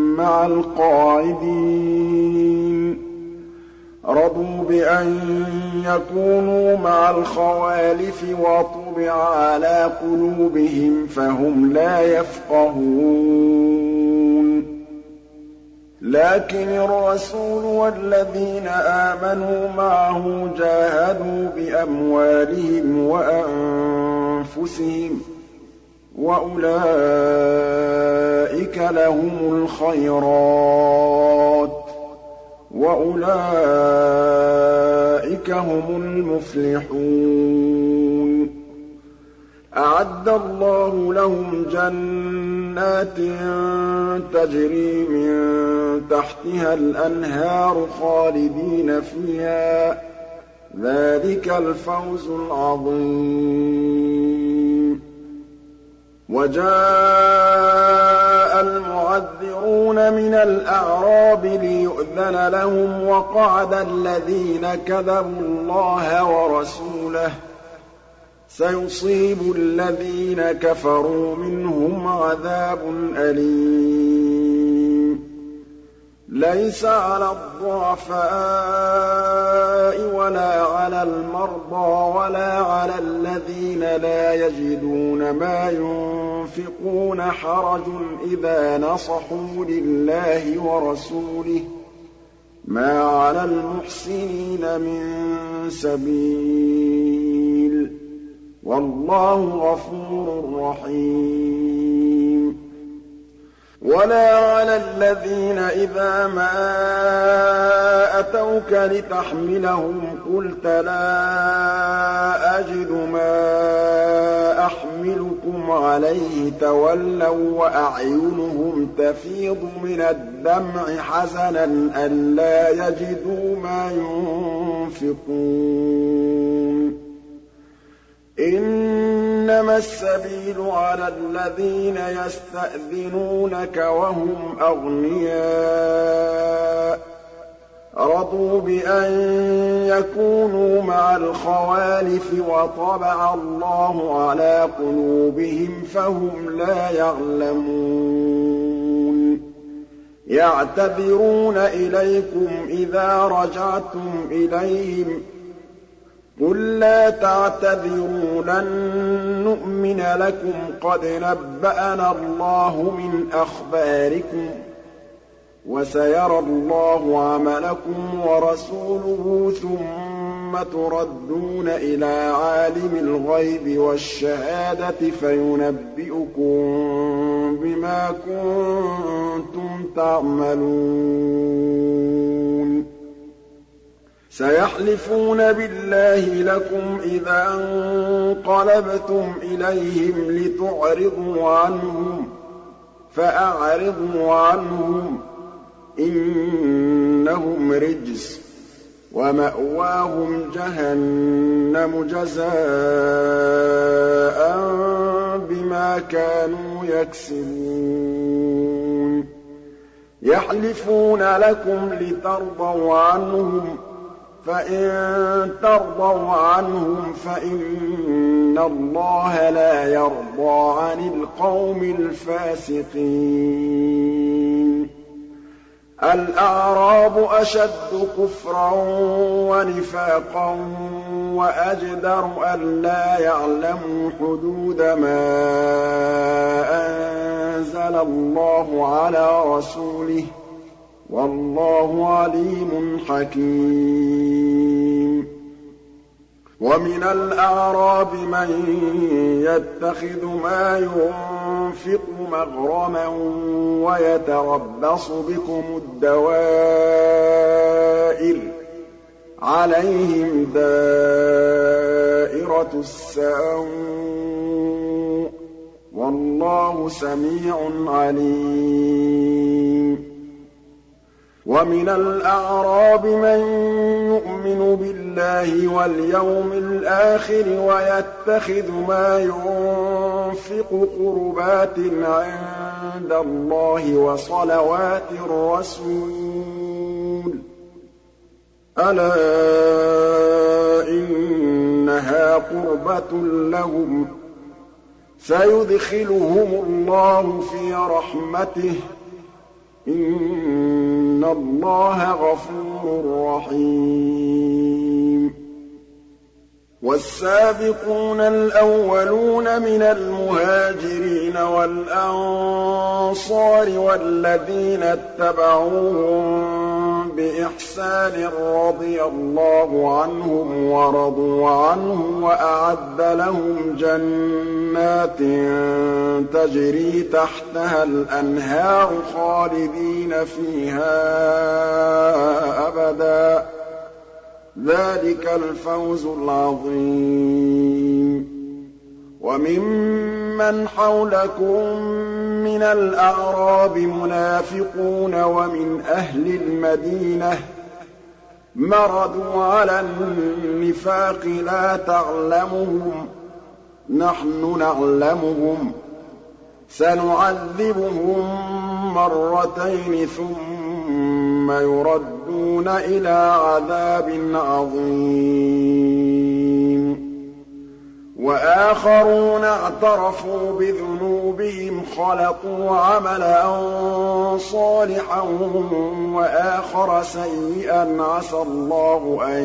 مَّعَ الْقَاعِدِينَ. رَضُوا بِأَن يَكُونُوا مَعَ الْخَوَالِفِ وَطُبِعَ عَلَىٰ قُلُوبِهِمْ فَهُمْ لَا يَفْقَهُونَ. لَٰكِنِ الرَّسُولُ وَالَّذِينَ آمَنُوا مَعَهُ جَاهَدُوا بِأَمْوَالِهِمْ وَأَنفُسِهِمْ ۚ وَأُولَٰئِكَ لَهُمُ الْخَيْرَاتُ وَأُولَٰئِكَ هُمُ الْمُفْلِحُونَ أَعَدَّ اللَّهُ لَهُمْ جَنَّاتٍ تَجْرِي مِن تَحْتِهَا الْأَنْهَارُ خَالِدِينَ فِيهَا ۚ ذَٰلِكَ الْفَوْزُ الْعَظِيمُ وَجَاءَ الْمُعَذِّرُونَ مِنَ الْأَعْرَابِ لِيُؤْذَنَ لَهُمْ وَقَعَدَ الَّذِينَ كَذَبُوا اللَّهَ وَرَسُولَهُ ۚ سَيُصِيبُ الَّذِينَ كَفَرُوا مِنْهُمْ عَذَابٌ أَلِيمٌ. لَيْسَ عَلَى الضُّعَفَاءِ وَلَا عَلَى الْمَرْضَىٰ وَلَا عَلَى الَّذِينَ لَا يَجِدُونَ مَا يُنفِقُونَ حَرَجٌ إِذَا نَصَحُوا لِلَّهِ وَرَسُولِهِ ۚ. مَا عَلَى الْمُحْسِنِينَ مِن سَبِيلٍ ۚ. وَاللَّهُ غَفُورٌ رَّحِيمٌ. وَلَا عَلَى الَّذِينَ إِذَا مَا أَتَوْكَ لِتَحْمِلَهُمْ قُلْتَ لَا أَجِدُ مَا أَحْمِلُكُمْ عَلَيْهِ تَوَلَّوا وَّأَعْيُنُهُمْ تَفِيضُ مِنَ الدَّمْعِ حَزَنًا أَلَّا يَجِدُوا مَا يُنفِقُونَ إِنَّمَا السَّبِيلُ عَلَى الَّذِينَ يَسْتَأْذِنُونَكَ وَهُمْ أَغْنِيَاءُ. رَضُوا بِأَن يَكُونُوا مَعَ الْخَوَالِفِ وَطَبَعَ اللَّهُ عَلَىٰ قُلُوبِهِمْ فَهُمْ لَا يَعْلَمُونَ. يَعْتَذِرُونَ إِلَيْكُمْ إِذَا رَجَعْتُمْ إِلَيْهِمْ ۚ قُل لَّا تَعْتَذِرُوا لَن نُّؤْمِنَ لَكُمْ قَدْ نَبَّأَنَا اللَّهُ مِنْ أَخْبَارِكُمْ ۚ وَسَيَرَى اللَّهُ عَمَلَكُمْ وَرَسُولُهُ ثُمَّ تُرَدُّونَ إِلَىٰ عَالِمِ الْغَيْبِ وَالشَّهَادَةِ فَيُنَبِّئُكُم بِمَا كُنتُمْ تَعْمَلُونَ سَيَحْلِفُونَ بِاللَّهِ لَكُمْ إِذَا انقَلَبْتُمْ إِلَيْهِمْ لِتُعْرِضُوا عَنْهُمْ ۖ فَأَعْرِضُوا عَنْهُمْ ۖ إِنَّهُمْ رِجْسٌ ۖ وَمَأْوَاهُمْ جَهَنَّمُ جَزَاءً بِمَا كَانُوا يَكْسِبُونَ. يَحْلِفُونَ لَكُمْ لِتَرْضَوْا عَنْهُمْ ۖ فَإِن تَرْضَوْا عَنْهُمْ فَإِنَّ اللَّهَ لَا يَرْضَىٰ عَنِ الْقَوْمِ الْفَاسِقِينَ. الْأَعْرَابُ أَشَدُّ كُفْرًا وَنِفَاقًا وَأَجْدَرُ أَلَّا يَعْلَمُوا حُدُودَ مَا أَنزَلَ اللَّهُ عَلَىٰ رَسُولِهِ ۗ وَاللَّهُ عَلِيمٌ حَكِيمٌ. وَمِنَ الْأَعْرَابِ مَن يَتَّخِذُ مَا يُنفِقُ مَغْرَمًا وَيَتَرَبَّصُ بِكُمُ الدَّوَائِرَ ۚ عَلَيْهِمْ دَائِرَةُ السَّوْءِ ۗ. وَاللَّهُ سَمِيعٌ عَلِيمٌ. وَمِنَ الْأَعْرَابِ مَن يُؤْمِنُ بِاللَّهِ وَالْيَوْمِ الْآخِرِ وَيَتَّخِذُ مَا يُنفِقُ قُرُبَاتٍ عِندَ اللَّهِ وَصَلَوَاتِ الرَّسُولِ ۚ. أَلَا إِنَّهَا قُرْبَةٌ لَّهُمْ ۚ. سَيُدْخِلُهُمُ اللَّهُ فِي رَحْمَتِهِ ۗ. إِنَّ اللَّهَ غَفُورٌ رَّحِيمٌ وَالسَّابِقُونَ الْأَوَّلُونَ مِنَ الْمُهَاجِرِينَ وَالْأَنصَارِ وَالَّذِينَ اتَّبَعُوهُم بِإِحْسَانٍ رَّضِيَ اللَّهُ عَنْهُمْ وَرَضُوا عَنْهُ وَأَعَدَّ لَهُمْ جَنَّاتٍ تَجْرِي تَحْتَهَا الْأَنْهَارُ خَالِدِينَ فِيهَا أَبَدًا ۚ. ذَٰلِكَ الْفَوْزُ الْعَظِيمُ. وَمِمَّنْ حَوْلَكُم مِّنَ الْأَعْرَابِ مُنَافِقُونَ وَمِنْ أَهْلِ الْمَدِينَةِ ۖ مَرَدُوا عَلَى النِّفَاقِ لَا تَعْلَمُهُمْ ۖ نَحْنُ نَعْلَمُهُمْ ۚ. سَنُعَذِّبُهُم مَّرَّتَيْنِ ثُمَّ يُرَدُّونَ إِلَىٰ عَذَابٍ عَظِيمٍ. وَآخَرُونَ اعْتَرَفُوا بِذُنُوبِهِمْ خَلَطُوا عَمَلًا صَالِحًا وَآخَرَ سَيِّئًا. عَسَى اللَّهُ أَن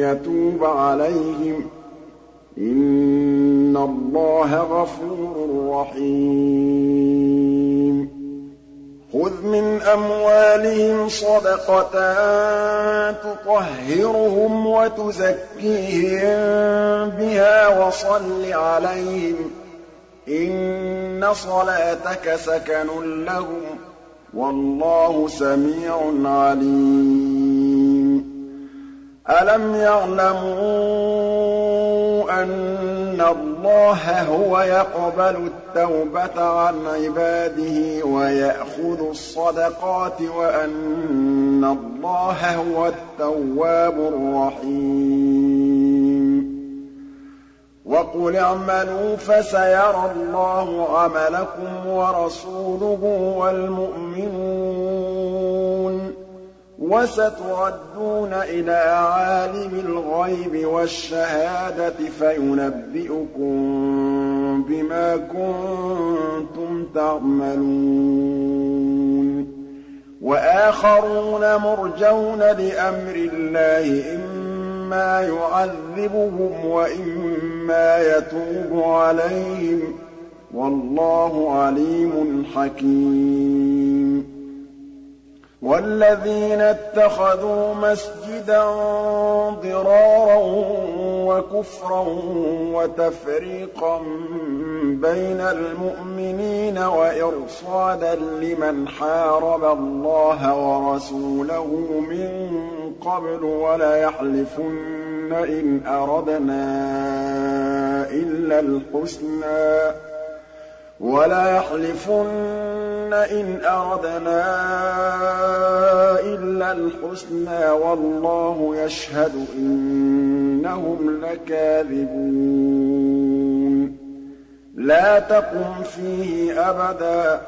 يَتُوبَ عَلَيْهِمْ ۗ. إِنَّ اللَّهَ غَفُورٌ رَّحِيمٌ. خُذْ مِنْ أَمْوَالِهِمْ صَدَقَةً تُطَهِّرُهُمْ وَتُزَكِّيهِم بِهَا وَصَلِّ عَلَيْهِمْ ۖ إِنَّ صَلَاتَكَ سَكَنٌ لَّهُمْ ۗ وَاللَّهُ سَمِيعٌ عَلِيمٌ. أَلَمْ يَعْلَمُوا أَنَّ اللَّهَ هُوَ يَقْبَلُ التَّوْبَةَ عَنْ عِبَادِهِ وَيَأْخُذُ الصَّدَقَاتِ وَأَنَّ اللَّهَ هُوَ التَّوَّابُ الرَّحِيمُ. وَقُلِ اعْمَلُوا فَسَيَرَى اللَّهُ عَمَلَكُمْ وَرَسُولُهُ وَالْمُؤْمِنُونَ. وَسَتُرَدُّونَ إِلَىٰ عَالِمِ الْغَيْبِ وَالشَّهَادَةِ فَيُنَبِّئُكُم بِمَا كُنتُمْ تَعْمَلُونَ. وَآخَرُونَ مُرْجَوْنَ لِأَمْرِ اللَّهِ إِمَّا يُعَذِّبُهُمْ وَإِمَّا يَتُوبُ عَلَيْهِمْ ۗ. وَاللَّهُ عَلِيمٌ حَكِيمٌ. وَالَّذِينَ اتَّخَذُوا مَسْجِدًا ضِرَارًا وَكُفْرًا وَتَفْرِيقًا بَيْنَ الْمُؤْمِنِينَ وَإِرْصَادًا لِّمَنْ حَارَبَ اللَّهَ وَرَسُولَهُ مِن قَبْلُ وَلَيَحْلِفُنَّ إِنْ أَرَدْنَا إِلَّا الْحُسْنَىٰ وَلَيَحْلِفُنَّ إِنْ أَرَدْنَا إِلَّا الْحُسْنَىٰ وَاللَّهُ يَشْهَدُ إِنَّهُمْ لَكَاذِبُونَ. لَا تَقُمْ فِيهِ أَبَدًا ۚ.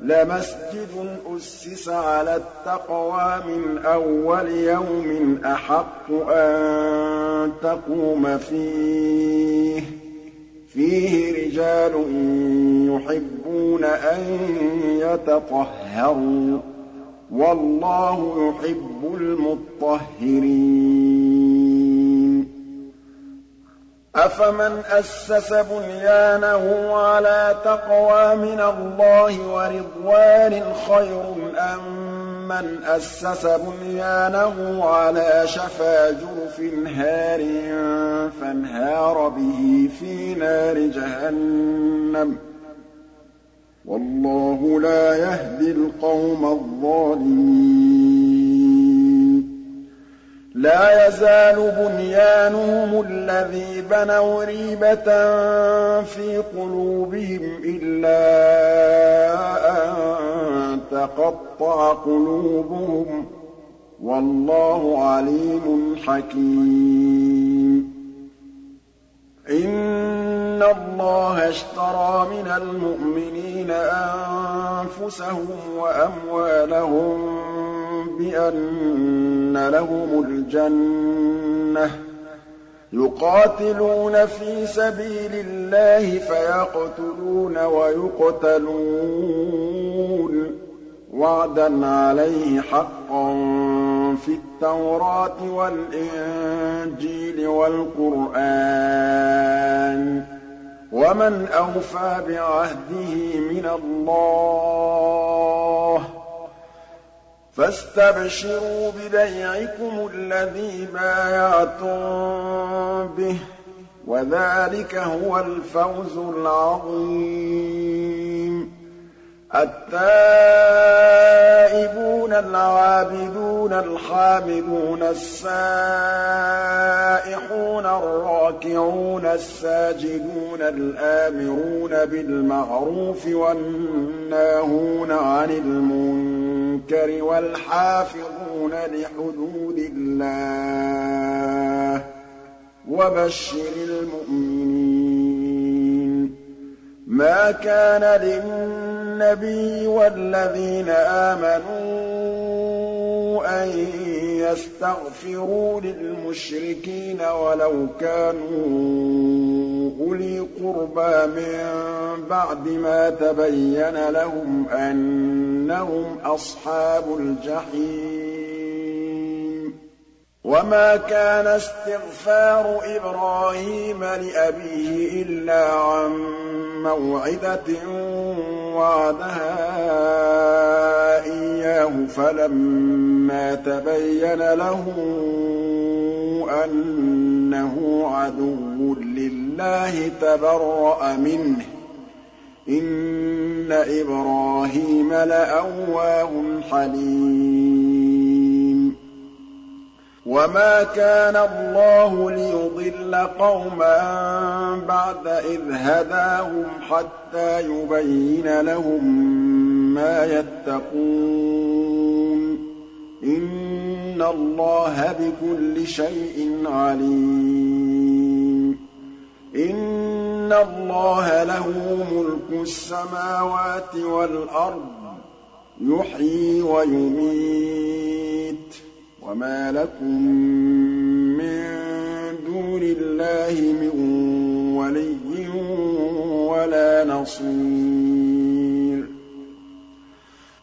لَّمَسْجِدٌ أُسِّسَ عَلَى التَّقْوَىٰ مِنْ أَوَّلِ يَوْمٍ أَحَقُّ أَن تَقُومَ فِيهِ. فِيهِ رِجَالٌ يُحِبُّونَ أَن يَتَطَهَّرُوا ۚ وَاللَّهُ يُحِبُّ الْمُطَّهِّرِينَ. أَفَمَنْ أَسَّسَ بُنْيَانَهُ عَلَىٰ تَقْوَىٰ مِنَ اللَّهِ وَرِضْوَانٍ خَيْرٌ أَم مَّنْ أَسَّسَ بُنْيَانَهُ عَلَىٰ شَفَا جُرُفٍ هَارٍ فَانْهَارَ بِهِ فِي نَارِ جَهَنَّمَ ۗ وَاللَّهُ لَا يَهْدِي الْقَوْمَ الظَّالِمِينَ لَا يَزَالُ بُنْيَانُهُمُ الَّذِي بَنَوْا رِيبَةً فِي قُلُوبِهِمْ إِلَّا أَن تَقَطَّعَ قُلُوبُهُمْ ۗ. وَاللَّهُ عَلِيمٌ حَكِيمٌ. إِنَّ اللَّهَ اشْتَرَىٰ مِنَ الْمُؤْمِنِينَ أَنفُسَهُمْ وَأَمْوَالَهُم بِأَنَّ لَهُمُ الْجَنَّةَ ۚ يُقَاتِلُونَ فِي سَبِيلِ اللَّهِ فَيَقْتُلُونَ وَيُقْتَلُونَ ۖ. وَعْدًا عَلَيْهِ حَقًّا فِي التَّوْرَاةِ وَالْإِنجِيلِ وَالْقُرْآنِ ۚ. وَمَنْ أَوْفَىٰ بِعَهْدِهِ مِنَ اللَّهِ ۚ فَاسْتَبْشِرُوا بِبَيْعِكُمُ الَّذِي بَايَعْتُم بِهِ ۚ وَذَٰلِكَ هُوَ الْفَوْزُ الْعَظِيمُ. التَّائِبُونَ الْعَابِدُونَ الْحَامِدُونَ السَّائِحُونَ الرَّاكِعُونَ السَّاجِدُونَ الْآمِرُونَ بِالْمَعْرُوفِ وَالنَّاهُونَ عَنِ الْمُنكَرِ وَالْحَافِظُونَ لِحُدُودِ اللَّهِ ۗ وَبَشِّرِ الْمُؤْمِنِينَ. مَا كَانَ لِلنَّبِيِّ وَالَّذِينَ آمَنُوا أَن يَسْتَغْفِرُوا لِلْمُشْرِكِينَ وَلَوْ كَانُوا أُولِي قُرْبَىٰ مِن بَعْدِ مَا تَبَيَّنَ لَهُمْ أَنَّهُمْ أَصْحَابُ الْجَحِيمِ. وَمَا كَانَ اسْتِغْفَارُ إِبْرَاهِيمَ لِأَبِيهِ إِلَّا عَن مَّوْعِدَةٍ وَعَدَهَا إِيَّاهُ فَلَمَّا تَبَيَّنَ لَهُ أَنَّهُ عَدُوٌّ لِّلَّهِ تَبَرَّأَ مِنْهُ ۚ. إِنَّ إِبْرَاهِيمَ لَأَوَّاهٌ حَلِيمٌ. وَمَا كَانَ اللَّهُ لِيُضِلَّ قَوْمًا بَعْدَ إِذْ هَدَاهُمْ حَتَّىٰ يُبَيِّنَ لَهُم مَّا يَتَّقُونَ ۚ. إِنَّ اللَّهَ بِكُلِّ شَيْءٍ عَلِيمٌ. إِنَّ اللَّهَ لَهُ مُلْكُ السَّمَاوَاتِ وَالْأَرْضِ ۖ يُحْيِي وَيُمِيتُ. وَمَا لَكُم مِّن دُونِ اللَّهِ مِن وَلِيٍّ وَلَا نَصِيرٍ.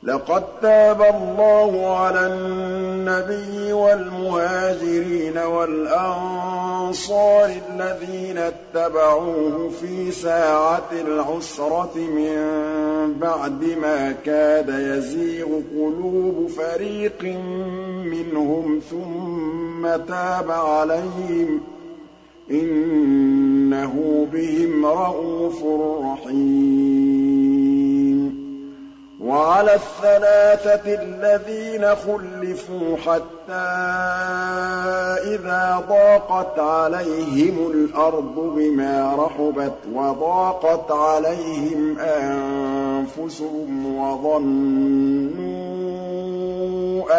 لَّقَد تَّابَ اللَّهُ عَلَى النَّبِيِّ وَالْمُهَاجِرِينَ وَالْأَنصَارِ الَّذِينَ اتَّبَعُوهُ فِي سَاعَةِ الْعُسْرَةِ مِن بَعْدِ مَا كَادَ يَزِيغُ قُلُوبُ فَرِيقٍ مِّنْهُمْ ثُمَّ تَابَ عَلَيْهِمْ ۚ إِنَّهُ بِهِمْ رَءُوفٌ رَّحِيمٌ. وَعَلَى الثَّلَاثَةِ الَّذِينَ خُلِّفُوا حَتَّىٰ إِذَا ضَاقَتْ عَلَيْهِمُ الْأَرْضُ بِمَا رَحُبَتْ وَضَاقَتْ عَلَيْهِمْ أَنفُسُهُمْ وَظَنُّوا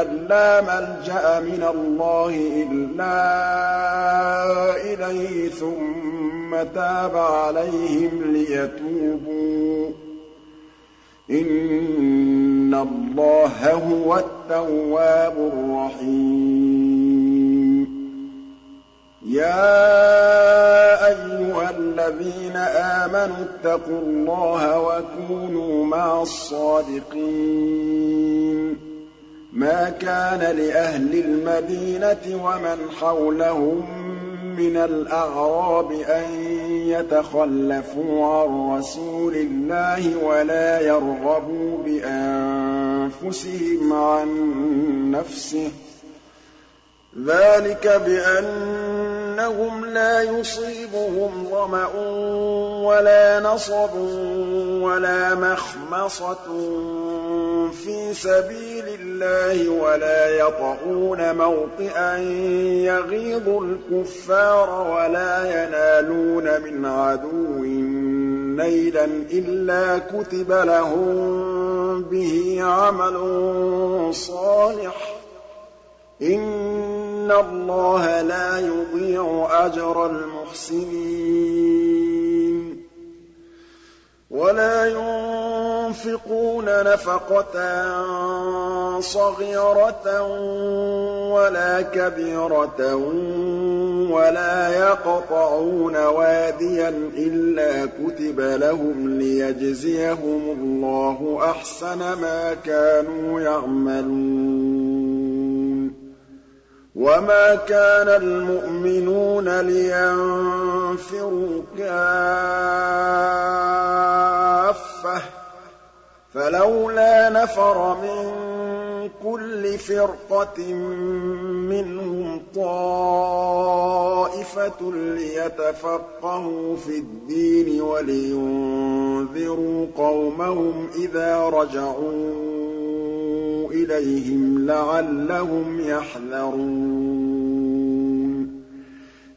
أَن لَّا مَلْجَأَ مِنَ اللَّهِ إِلَّا إِلَيْهِ ثُمَّ تَابَ عَلَيْهِمْ لِيَتُوبُوا ۚ. إِنَّ اللَّهَ هُوَ التَّوَّابُ الرَّحِيمُ يَا أَيُّهَا الَّذِينَ آمَنُوا اتَّقُوا اللَّهَ وَكُونُوا مَعَ الصَّادِقِينَ مَا كَانَ لِأَهْلِ الْمَدِينَةِ وَمَنْ حَوْلَهُم مِّنَ الْأَعْرَابِ أَن يَتَخَلَّفُوا عَن رَّسُولِ اللَّهِ وَلَا يَرْغَبُوا بِأَنفُسِهِمْ عَن نَّفْسِهِ ۚ. ذَٰلِكَ بِأَنَّهُمْ لَا يُصِيبُهُمْ ظَمَأٌ وَلَا نَصَبٌ وَلَا مَخْمَصَةٌ فِي سَبِيلِ اللَّهِ وَلَا يَطَئُونَ مَوْطِئًا يَغِيظُ الْكُفَّارَ وَلَا يَنَالُونَ مِنْ عَدُوٍّ نَّيْلًا إِلَّا كُتِبَ لَهُم بِهِ عَمَلٌ صَالِحٌ ۚ. إِنَّ اللَّهَ لَا يُضِيعُ أَجْرَ الْمُحْسِنِينَ وَلَا يُنفِقُونَ نَفَقَةً صَغِيرَةً وَلَا كَبِيرَةً وَلَا يَقْطَعُونَ وَادِيًا إِلَّا كُتِبَ لَهُمْ لِيَجْزِيَهُمُ اللَّهُ أَحْسَنَ مَا كَانُوا يَعْمَلُونَ وَمَا كَانَ الْمُؤْمِنُونَ لِيَنفِرُوا كَافَّةً ۚ فَلَوْلَا نَفَرَ مِن كُلِّ فِرْقَةٍ مِّنْهُمْ طَائِفَةٌ لِّيَتَفَقَّهُوا فِي الدِّينِ وَلِيُنذِرُوا قَوْمَهُمْ إِذَا رَجَعُوا إِلَيْهِمْ لَعَلَّهُمْ يَحْذَرُونَ.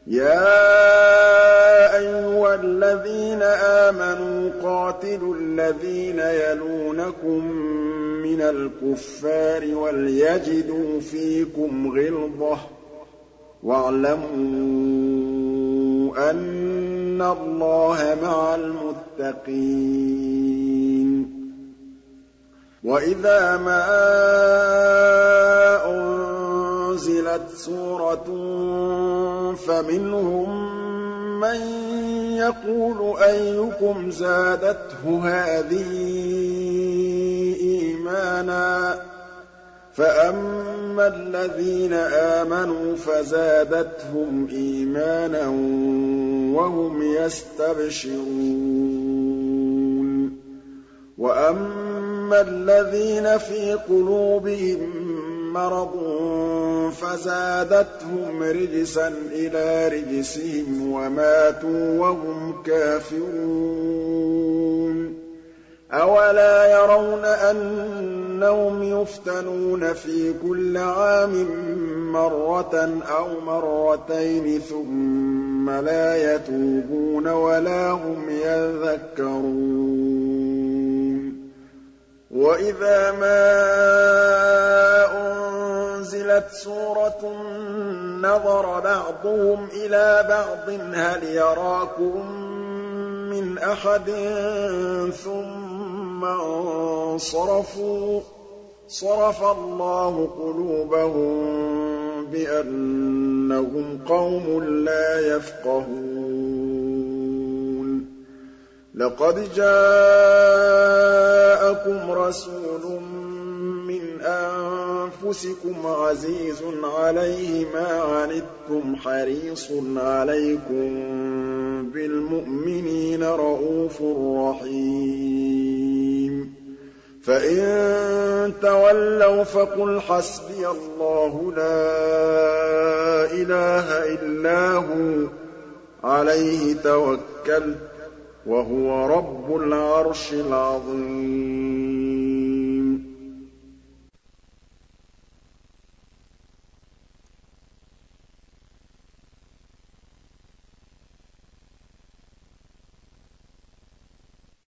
يَا أَيُّهَا الَّذِينَ آمَنُوا قَاتِلُوا الَّذِينَ يَلُونَكُم مِّنَ الْكُفَّارِ وَلْيَجِدُوا فِيكُمْ غِلْظَةً ۚ. وَاعْلَمُوا أَنَّ اللَّهَ مَعَ الْمُتَّقِينَ. وَإِذَا مَا أُنزِلَتْ سُورَةٌ فَمِنْهُم مَّن يَقُولُ أَيُّكُمْ زَادَتْهُ هَٰذِهِ إِيمَانًا ۚ فَأَمَّا الَّذِينَ آمَنُوا فَزَادَتْهُمْ إِيمَانًا وَهُمْ يَسْتَبْشِرُونَ وَأَمَّا الَّذِينَ فِي قُلُوبِهِم مَّرَضٌ فَزَادَتْهُمْ رِجْسًا إِلَىٰ رِجْسِهِمْ وَمَاتُوا وَهُمْ كَافِرُونَ. أَوَلَا يَرَوْنَ أَنَّهُمْ يُفْتَنُونَ في كُلِّ عَامٍ مَّرَّةً أَوْ مَرَّتَيْنِ ثُمَّ لَا يَتُوبُونَ وَلَا هُمْ يَذَّكَّرُونَ. وَإِذَا مَا أُنزِلَتْ سُورَةٌ نَّظَرَ بَعْضُهُمْ إِلَىٰ بَعْضٍ هَلْ يَرَاكُم مِّنْ أَحَدٍ ثُمَّ انصَرَفُوا ۚ صَرَفَ اللَّهُ قُلُوبَهُم بِأَنَّهُمْ قَوْمٌ لَّا يَفْقَهُونَ لَقَدْ جَاءَكُمْ رَسُولٌ مِّنْ أَنفُسِكُمْ عَزِيزٌ عَلَيْهِ مَا عَنِتُّمْ حَرِيصٌ عَلَيْكُم بِالْمُؤْمِنِينَ رَءُوفٌ رَّحِيمٌ. فَإِن تَوَلَّوْا فَقُلْ حَسْبِيَ اللَّهُ لَا إِلَٰهَ إِلَّا هُوَ ۖ عَلَيْهِ تَوَكَّلْتُ ۖ. وَهُوَ رَبُّ الْعَرْشِ الْعَظِيمِ.